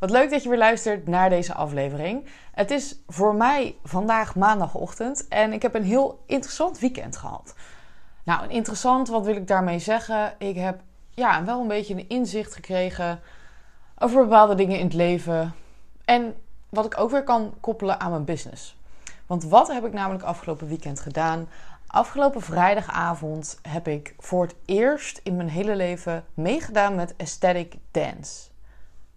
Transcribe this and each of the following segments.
Wat leuk dat je weer luistert naar deze aflevering. Het is voor mij vandaag maandagochtend en ik heb een heel interessant weekend gehad. Nou, interessant, wat wil ik daarmee zeggen? Ik heb ja, wel een beetje een inzicht gekregen over bepaalde dingen in het leven. En wat ik ook weer kan koppelen aan mijn business. Want wat heb ik namelijk afgelopen weekend gedaan? Afgelopen vrijdagavond heb ik voor het eerst in mijn hele leven meegedaan met Aesthetic Dance.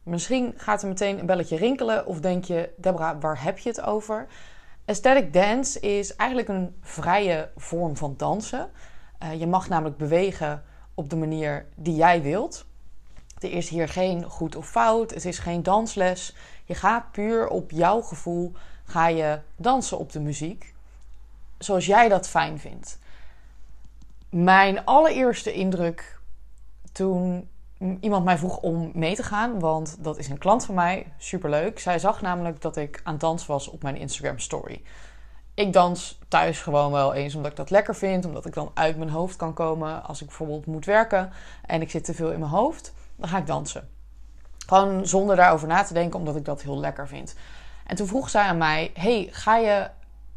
Misschien gaat er meteen een belletje rinkelen of denk je, Deborah, waar heb je het over? Aesthetic dance is eigenlijk een vrije vorm van dansen. Uh, je mag namelijk bewegen op de manier die jij wilt. Er is hier geen goed of fout, het is geen dansles. Je gaat puur op jouw gevoel ga je dansen op de muziek, zoals jij dat fijn vindt. Mijn allereerste indruk toen iemand mij vroeg om mee te gaan, want dat is een klant van mij, superleuk. Zij zag namelijk dat ik aan het dansen was op mijn Instagram story. Ik dans thuis gewoon wel eens omdat ik dat lekker vind, omdat ik dan uit mijn hoofd kan komen als ik bijvoorbeeld moet werken en ik zit te veel in mijn hoofd, dan ga ik dansen. Gewoon zonder daarover na te denken, omdat ik dat heel lekker vind. En toen vroeg zij aan mij: Hey, ga je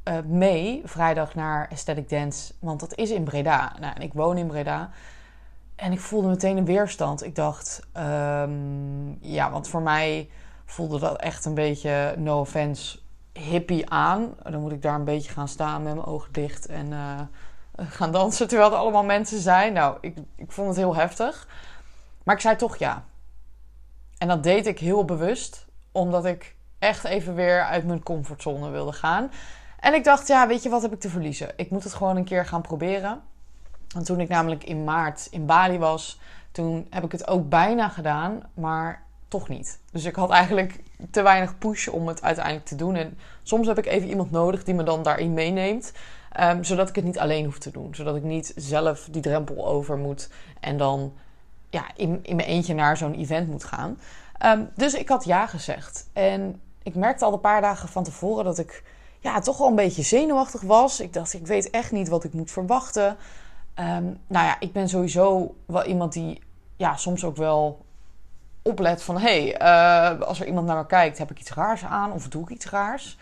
uh, mee vrijdag naar Aesthetic Dance? Want dat is in Breda. Nou, en ik woon in Breda. En ik voelde meteen een weerstand. Ik dacht, um, ja, want voor mij voelde dat echt een beetje, no offense, hippie aan. Dan moet ik daar een beetje gaan staan met mijn ogen dicht en uh, gaan dansen terwijl er allemaal mensen zijn. Nou, ik, ik vond het heel heftig. Maar ik zei toch ja. En dat deed ik heel bewust, omdat ik echt even weer uit mijn comfortzone wilde gaan. En ik dacht, ja, weet je, wat heb ik te verliezen? Ik moet het gewoon een keer gaan proberen. En toen ik namelijk in maart in Bali was, toen heb ik het ook bijna gedaan, maar toch niet. Dus ik had eigenlijk te weinig push om het uiteindelijk te doen. En soms heb ik even iemand nodig die me dan daarin meeneemt. Um, zodat ik het niet alleen hoef te doen. Zodat ik niet zelf die drempel over moet en dan ja, in, in mijn eentje naar zo'n event moet gaan. Um, dus ik had ja gezegd. En ik merkte al een paar dagen van tevoren dat ik ja, toch wel een beetje zenuwachtig was. Ik dacht, ik weet echt niet wat ik moet verwachten. Um, nou ja, ik ben sowieso wel iemand die ja, soms ook wel oplet van... hey, uh, als er iemand naar me kijkt, heb ik iets raars aan of doe ik iets raars?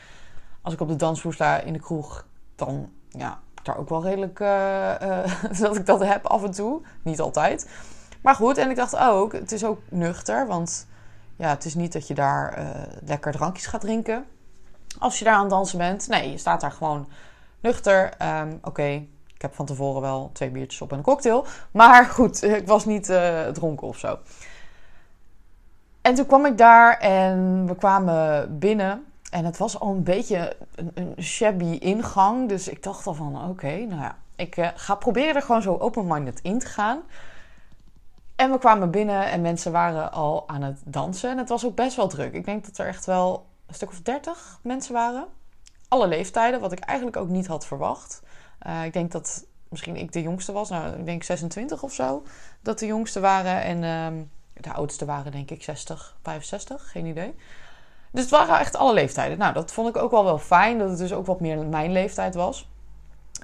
Als ik op de dansvloer sta in de kroeg, dan ja, daar ook wel redelijk uh, uh, dat ik dat heb af en toe. Niet altijd. Maar goed, en ik dacht ook, het is ook nuchter, want ja, het is niet dat je daar lekker drankjes gaat drinken als je daar aan het dansen bent. Nee, je staat daar gewoon nuchter. Um, Oké, heb van tevoren wel twee biertjes op en een cocktail. Maar goed, ik was niet uh, dronken of zo. En toen kwam ik daar en we kwamen binnen. En het was al een beetje een, shabby ingang. Dus ik dacht al van, oké, nou ja. Ik uh, ga proberen er gewoon zo open-minded in te gaan. En we kwamen binnen en mensen waren al aan het dansen. En het was ook best wel druk. Ik denk dat er echt wel een stuk of dertig mensen waren. Alle leeftijden, wat ik eigenlijk ook niet had verwacht. Uh, ik denk dat misschien ik de jongste was. Nou, ik denk 26 of zo. Dat de jongste waren. En uh, de oudste waren denk ik 60, 65. Geen idee. Dus het waren echt alle leeftijden. Nou, dat vond ik ook wel wel fijn. Dat het dus ook wat meer mijn leeftijd was.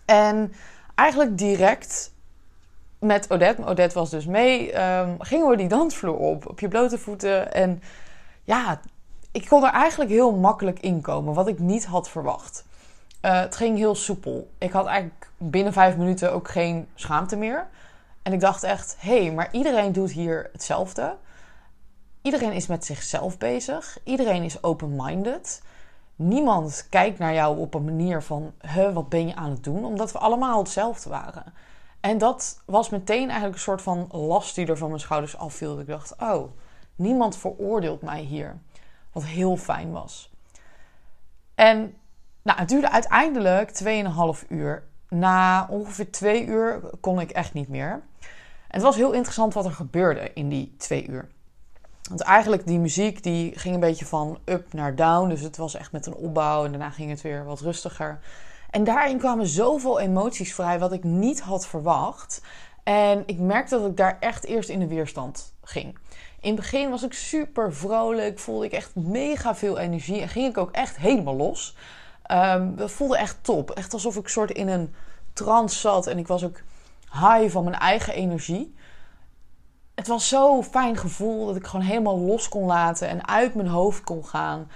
En eigenlijk direct met Odette. Odette was dus mee. Um, gingen we die dansvloer op. Op je blote voeten. En ja, ik kon er eigenlijk heel makkelijk in komen. Wat ik niet had verwacht. Uh, het ging heel soepel. Ik had eigenlijk binnen vijf minuten ook geen schaamte meer. En ik dacht echt, hé, hey, maar iedereen doet hier hetzelfde. Iedereen is met zichzelf bezig. Iedereen is open-minded. Niemand kijkt naar jou op een manier van, huh, wat ben je aan het doen? Omdat we allemaal hetzelfde waren. En dat was meteen eigenlijk een soort van last die er van mijn schouders afviel. Ik dacht, oh, niemand veroordeelt mij hier. Wat heel fijn was. En nou, het duurde uiteindelijk 2,5 uur. Na ongeveer twee uur kon ik echt niet meer. En het was heel interessant wat er gebeurde in die twee uur. Want eigenlijk die muziek die ging een beetje van up naar down. Dus het was echt met een opbouw en daarna ging het weer wat rustiger. En daarin kwamen zoveel emoties vrij wat ik niet had verwacht. En ik merkte dat ik daar echt eerst in de weerstand ging. In het begin was ik super vrolijk, voelde ik echt mega veel energie en ging ik ook echt helemaal los. Um, dat voelde echt top. Echt alsof ik soort in een trance zat. En ik was ook high van mijn eigen energie. het was zo'n fijn gevoel dat ik gewoon helemaal los kon laten en uit mijn hoofd kon gaan.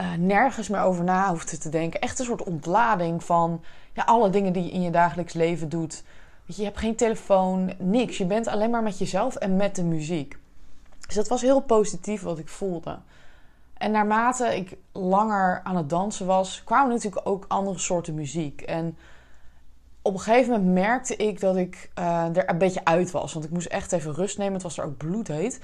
Uh, nergens meer over na hoefde te denken. Echt een soort ontlading van ja, alle dingen die je in je dagelijks leven doet. Je hebt geen telefoon, niks. Je bent alleen maar met jezelf en met de muziek. Dus dat was heel positief wat ik voelde. En naarmate ik langer aan het dansen was, kwamen natuurlijk ook andere soorten muziek. En op een gegeven moment merkte ik dat ik uh, er een beetje uit was. Want ik moest echt even rust nemen. Het was er ook bloedheet.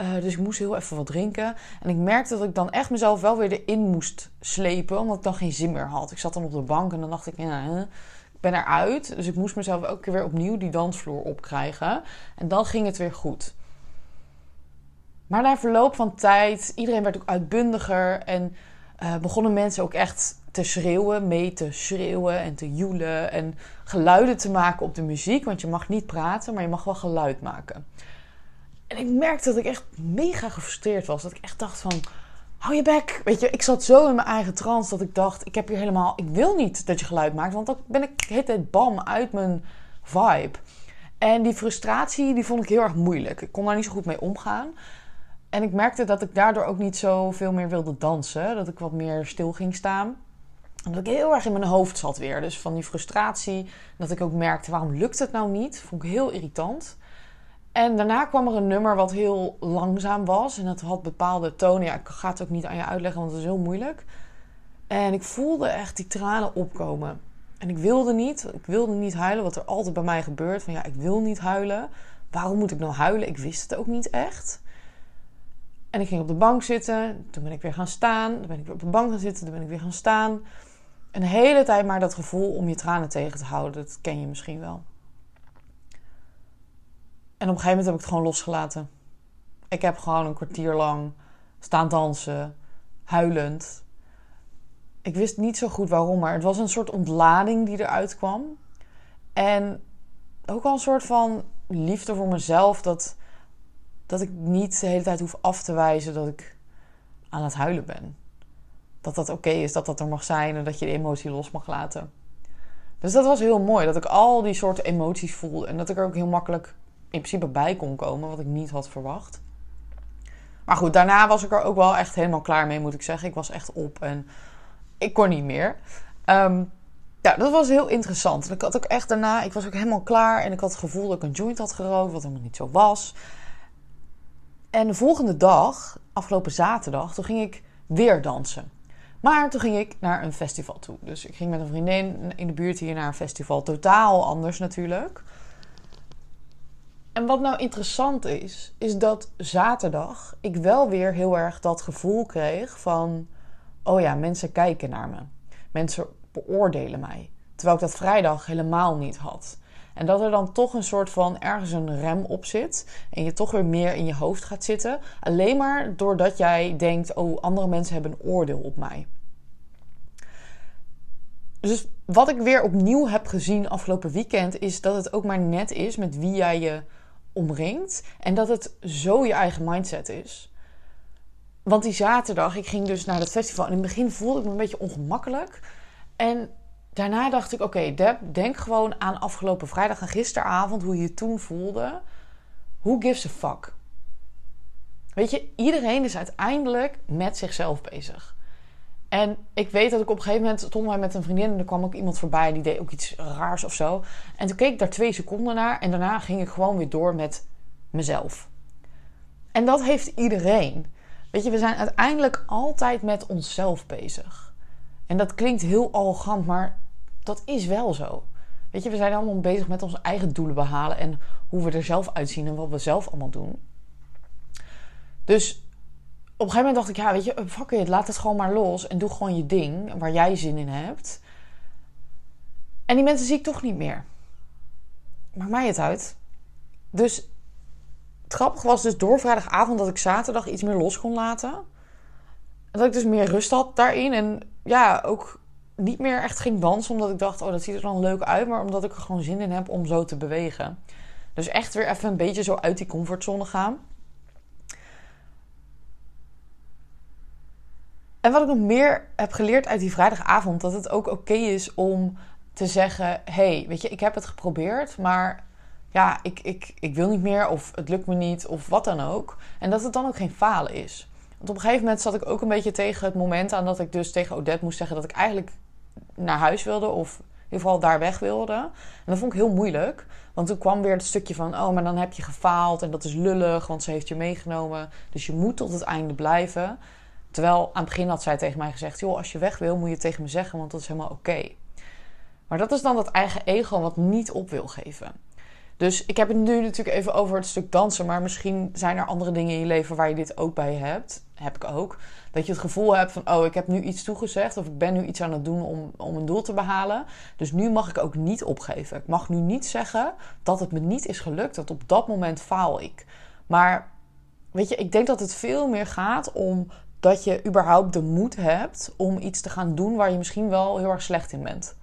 Uh, dus ik moest heel even wat drinken. En ik merkte dat ik dan echt mezelf wel weer erin moest slepen. Omdat ik dan geen zin meer had. Ik zat dan op de bank en dan dacht ik, ja, ik ben eruit. Dus ik moest mezelf elke keer weer opnieuw die dansvloer opkrijgen. En dan ging het weer goed. Maar na verloop van tijd, iedereen werd ook uitbundiger. En uh, begonnen mensen ook echt te schreeuwen, mee te schreeuwen en te joelen. En geluiden te maken op de muziek. Want je mag niet praten, maar je mag wel geluid maken. En ik merkte dat ik echt mega gefrustreerd was. Dat ik echt dacht van, hou je bek. Weet je, ik zat zo in mijn eigen trance dat ik dacht, ik heb hier helemaal... Ik wil niet dat je geluid maakt, want dan ben ik de hele tijd bam uit mijn vibe. En die frustratie, die vond ik heel erg moeilijk. Ik kon daar niet zo goed mee omgaan. En ik merkte dat ik daardoor ook niet zo veel meer wilde dansen. Dat ik wat meer stil ging staan. Omdat ik heel erg in mijn hoofd zat weer. Dus van die frustratie. Dat ik ook merkte, waarom lukt het nou niet? Vond ik heel irritant. En daarna kwam er een nummer wat heel langzaam was. En het had bepaalde tonen. Ja, ik ga het ook niet aan je uitleggen, want het is heel moeilijk. En ik voelde echt die tranen opkomen. En ik wilde niet. Ik wilde niet huilen, wat er altijd bij mij gebeurt. Van ja, ik wil niet huilen. Waarom moet ik nou huilen? Ik wist het ook niet echt. En ik ging op de bank zitten. Toen ben ik weer gaan staan. Dan ben ik weer op de bank gaan zitten. Dan ben ik weer gaan staan. Een hele tijd maar dat gevoel om je tranen tegen te houden. Dat ken je misschien wel. En op een gegeven moment heb ik het gewoon losgelaten. Ik heb gewoon een kwartier lang staan dansen, huilend. Ik wist niet zo goed waarom, maar het was een soort ontlading die eruit kwam. En ook al een soort van liefde voor mezelf. Dat, dat ik niet de hele tijd hoef af te wijzen dat ik aan het huilen ben. Dat dat oké is, dat dat er mag zijn en dat je de emotie los mag laten. Dus dat was heel mooi, dat ik al die soorten emoties voelde. En dat ik er ook heel makkelijk in principe bij kon komen, wat ik niet had verwacht. Maar goed, daarna was ik er ook wel echt helemaal klaar mee, moet ik zeggen. Ik was echt op en ik kon niet meer. Um, ja, dat was heel interessant. Ik had ook echt daarna, ik was ook helemaal klaar en ik had het gevoel dat ik een joint had gerookt, wat helemaal niet zo was. En de volgende dag, afgelopen zaterdag, toen ging ik weer dansen. Maar toen ging ik naar een festival toe. Dus ik ging met een vriendin in de buurt hier naar een festival. Totaal anders natuurlijk. En wat nou interessant is, is dat zaterdag ik wel weer heel erg dat gevoel kreeg van: oh ja, mensen kijken naar me. Mensen beoordelen mij. Terwijl ik dat vrijdag helemaal niet had. En dat er dan toch een soort van ergens een rem op zit. En je toch weer meer in je hoofd gaat zitten. Alleen maar doordat jij denkt: oh, andere mensen hebben een oordeel op mij. Dus wat ik weer opnieuw heb gezien afgelopen weekend is dat het ook maar net is met wie jij je omringt. En dat het zo je eigen mindset is. Want die zaterdag, ik ging dus naar het festival. En in het begin voelde ik me een beetje ongemakkelijk. En daarna dacht ik, oké, denk gewoon aan afgelopen vrijdag en gisteravond, hoe je je toen voelde. Who gives a fuck? Weet je, iedereen is uiteindelijk met zichzelf bezig. En ik weet dat ik op een gegeven moment stonden wij met een vriendin en er kwam ook iemand voorbij die deed ook iets raars of zo. En toen keek ik daar twee seconden naar en daarna ging ik gewoon weer door met mezelf. En dat heeft iedereen. Weet je, we zijn uiteindelijk altijd met onszelf bezig. En dat klinkt heel arrogant, maar dat is wel zo. Weet je, we zijn allemaal bezig met onze eigen doelen behalen en hoe we er zelf uitzien en wat we zelf allemaal doen. Dus op een gegeven moment dacht ik, ja, weet je, fuck it, laat het gewoon maar los en doe gewoon je ding waar jij zin in hebt. En die mensen zie ik toch niet meer. Maakt mij het uit. Dus het grappige was dus door vrijdagavond dat ik zaterdag iets meer los kon laten. En dat ik dus meer rust had daarin. En ja, ook niet meer echt ging dansen omdat ik dacht, oh, dat ziet er dan leuk uit. Maar omdat ik er gewoon zin in heb om zo te bewegen. Dus echt weer even een beetje zo uit die comfortzone gaan. En wat ik nog meer heb geleerd uit die vrijdagavond, dat het ook oké is om te zeggen: hey, weet je, ik heb het geprobeerd, maar ja, ik, ik, ik wil niet meer of het lukt me niet of wat dan ook. En dat het dan ook geen falen is. Want op een gegeven moment zat ik ook een beetje tegen het moment aan dat ik dus tegen Odette moest zeggen dat ik eigenlijk naar huis wilde of in ieder geval daar weg wilde. En dat vond ik heel moeilijk. Want toen kwam weer het stukje van: oh, maar dan heb je gefaald en dat is lullig, want ze heeft je meegenomen. Dus je moet tot het einde blijven. Terwijl aan het begin had zij tegen mij gezegd: joh, als je weg wil, moet je het tegen me zeggen, want dat is helemaal oké. Maar dat is dan dat eigen ego wat niet op wil geven. Dus ik heb het nu natuurlijk even over het stuk dansen. Maar misschien zijn er andere dingen in je leven waar je dit ook bij hebt. Heb ik ook. Dat je het gevoel hebt van: oh, ik heb nu iets toegezegd. Of ik ben nu iets aan het doen om, om een doel te behalen. Dus nu mag ik ook niet opgeven. Ik mag nu niet zeggen dat het me niet is gelukt. Dat op dat moment faal ik. Maar weet je, ik denk dat het veel meer gaat om dat je überhaupt de moed hebt om iets te gaan doen waar je misschien wel heel erg slecht in bent.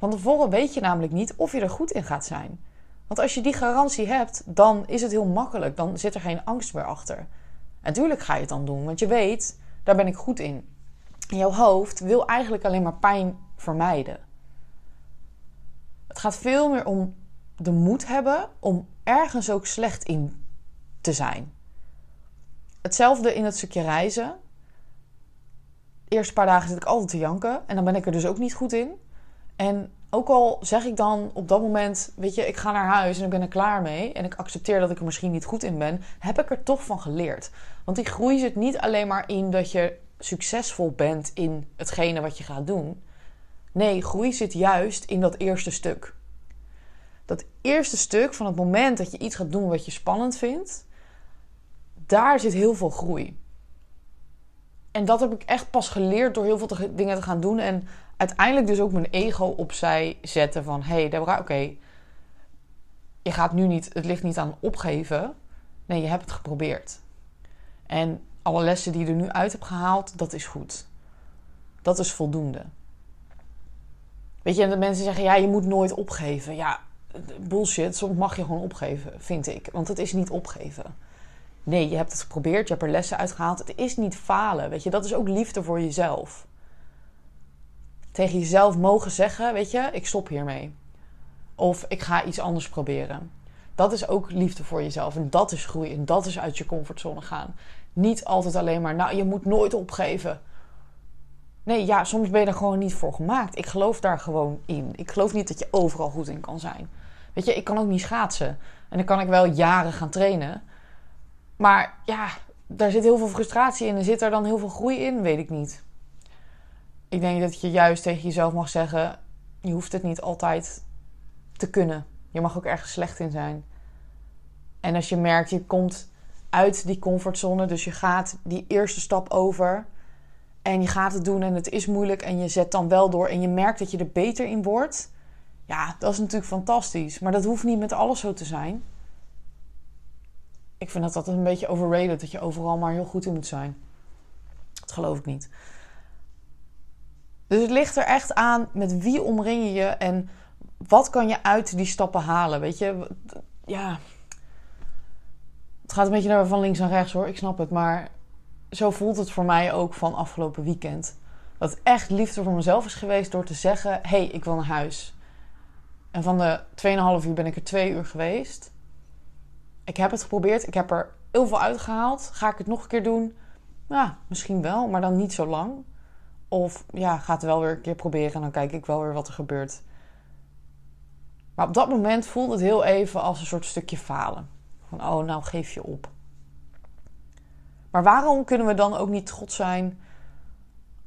Van tevoren weet je namelijk niet of je er goed in gaat zijn. Want als je die garantie hebt, dan is het heel makkelijk. Dan zit er geen angst meer achter. Natuurlijk ga je het dan doen, want je weet, daar ben ik goed in. Jouw hoofd wil eigenlijk alleen maar pijn vermijden. Het gaat veel meer om de moed hebben om ergens ook slecht in te zijn. Hetzelfde in het stukje reizen. De eerste paar dagen zit ik altijd te janken en dan ben ik er dus ook niet goed in. En ook al zeg ik dan op dat moment, weet je, ik ga naar huis en ik ben er klaar mee. En ik accepteer dat ik er misschien niet goed in ben, heb ik er toch van geleerd. Want die groei zit niet alleen maar in dat je succesvol bent in hetgene wat je gaat doen. Nee, groei zit juist in dat eerste stuk. Dat eerste stuk van het moment dat je iets gaat doen wat je spannend vindt, daar zit heel veel groei. En dat heb ik echt pas geleerd door heel veel dingen te gaan doen. En uiteindelijk dus ook mijn ego opzij zetten van... Hé hey Deborah, oké, je gaat nu niet... Het ligt niet aan opgeven. Nee, je hebt het geprobeerd. En alle lessen die je er nu uit hebt gehaald, dat is goed. Dat is voldoende. Weet je, en de mensen zeggen, ja, je moet nooit opgeven. Ja, bullshit. Soms mag je gewoon opgeven, vind ik. Want het is niet opgeven. Nee, je hebt het geprobeerd, je hebt er lessen uitgehaald. Het is niet falen, weet je. Dat is ook liefde voor jezelf tegen jezelf mogen zeggen: Weet je, ik stop hiermee. Of ik ga iets anders proberen. Dat is ook liefde voor jezelf. En dat is groei. En dat is uit je comfortzone gaan. Niet altijd alleen maar, nou, je moet nooit opgeven. Nee, ja, soms ben je er gewoon niet voor gemaakt. Ik geloof daar gewoon in. Ik geloof niet dat je overal goed in kan zijn. Weet je, ik kan ook niet schaatsen. En dan kan ik wel jaren gaan trainen. Maar ja, daar zit heel veel frustratie in. En zit er dan heel veel groei in? Weet ik niet ik denk dat je juist tegen jezelf mag zeggen: je hoeft het niet altijd te kunnen. Je mag ook ergens slecht in zijn. En als je merkt, je komt uit die comfortzone, dus je gaat die eerste stap over en je gaat het doen en het is moeilijk en je zet dan wel door en je merkt dat je er beter in wordt. Ja, dat is natuurlijk fantastisch. Maar dat hoeft niet met alles zo te zijn. Ik vind dat altijd een beetje overrated, dat je overal maar heel goed in moet zijn. Dat geloof ik niet. Dus het ligt er echt aan met wie omring je je en wat kan je uit die stappen halen. Weet je, ja. Het gaat een beetje naar van links naar rechts hoor, ik snap het. Maar zo voelt het voor mij ook van afgelopen weekend. Dat echt liefde voor mezelf is geweest door te zeggen: hé, hey, ik wil naar huis. En van de 2,5 uur ben ik er 2 uur geweest. Ik heb het geprobeerd, ik heb er heel veel uitgehaald. Ga ik het nog een keer doen? Ja, misschien wel, maar dan niet zo lang. Of ja, ga het wel weer een keer proberen en dan kijk ik wel weer wat er gebeurt. Maar op dat moment voelt het heel even als een soort stukje falen. Van oh, nou geef je op. Maar waarom kunnen we dan ook niet trots zijn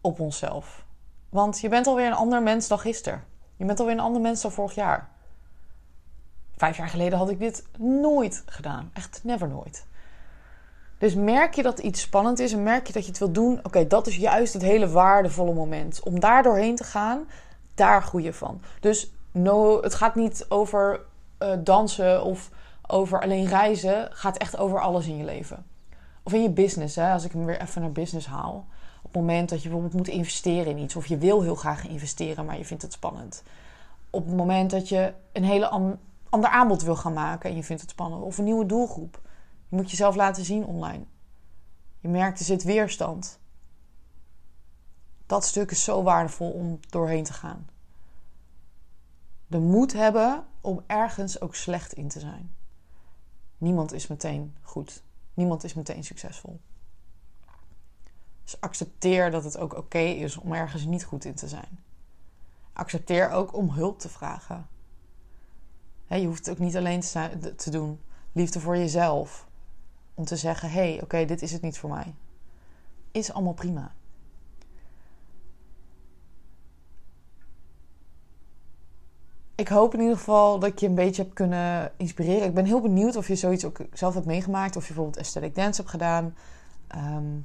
op onszelf? Want je bent alweer een ander mens dan gisteren. Je bent alweer een ander mens dan vorig jaar. Vijf jaar geleden had ik dit nooit gedaan. Echt never nooit. Dus merk je dat iets spannend is en merk je dat je het wilt doen, oké, dat is juist het hele waardevolle moment. Om daar doorheen te gaan, daar groei je van. Dus no, het gaat niet over uh, dansen of over alleen reizen. Het gaat echt over alles in je leven. Of in je business, hè, als ik hem weer even naar business haal. Op het moment dat je bijvoorbeeld moet investeren in iets, of je wil heel graag investeren, maar je vindt het spannend. Op het moment dat je een hele ander aanbod wil gaan maken en je vindt het spannend, of een nieuwe doelgroep. Je moet jezelf laten zien online. Je merkt er zit weerstand. Dat stuk is zo waardevol om doorheen te gaan. De moed hebben om ergens ook slecht in te zijn. Niemand is meteen goed. Niemand is meteen succesvol. Dus accepteer dat het ook oké is om ergens niet goed in te zijn. Accepteer ook om hulp te vragen. je hoeft het ook niet alleen te doen. Liefde voor jezelf. Om te zeggen: hé, hey, oké, dit is het niet voor mij. Is allemaal prima. ik hoop in ieder geval dat ik je een beetje heb kunnen inspireren. Ik ben heel benieuwd of je zoiets ook zelf hebt meegemaakt. Of je bijvoorbeeld aesthetic dance hebt gedaan. Ehm,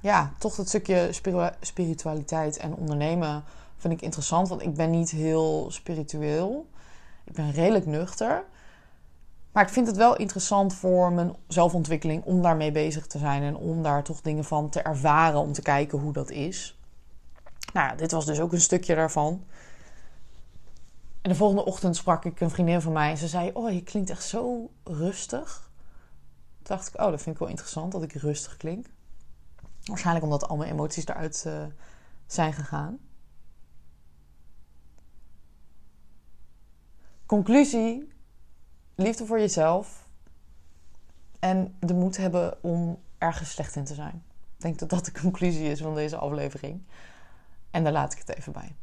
ja, toch dat stukje spiritualiteit en ondernemen vind ik interessant. Want ik ben niet heel spiritueel. Ik ben redelijk nuchter. Maar ik vind het wel interessant voor mijn zelfontwikkeling om daarmee bezig te zijn. En om daar toch dingen van te ervaren. Om te kijken hoe dat is. Nou dit was dus ook een stukje daarvan. En de volgende ochtend sprak ik een vriendin van mij en ze zei: Oh, je klinkt echt zo rustig. Toen dacht ik: Oh, dat vind ik wel interessant dat ik rustig klink. Waarschijnlijk omdat al mijn emoties eruit uh, zijn gegaan. Conclusie: liefde voor jezelf. En de moed hebben om ergens slecht in te zijn. Ik denk dat dat de conclusie is van deze aflevering. En daar laat ik het even bij.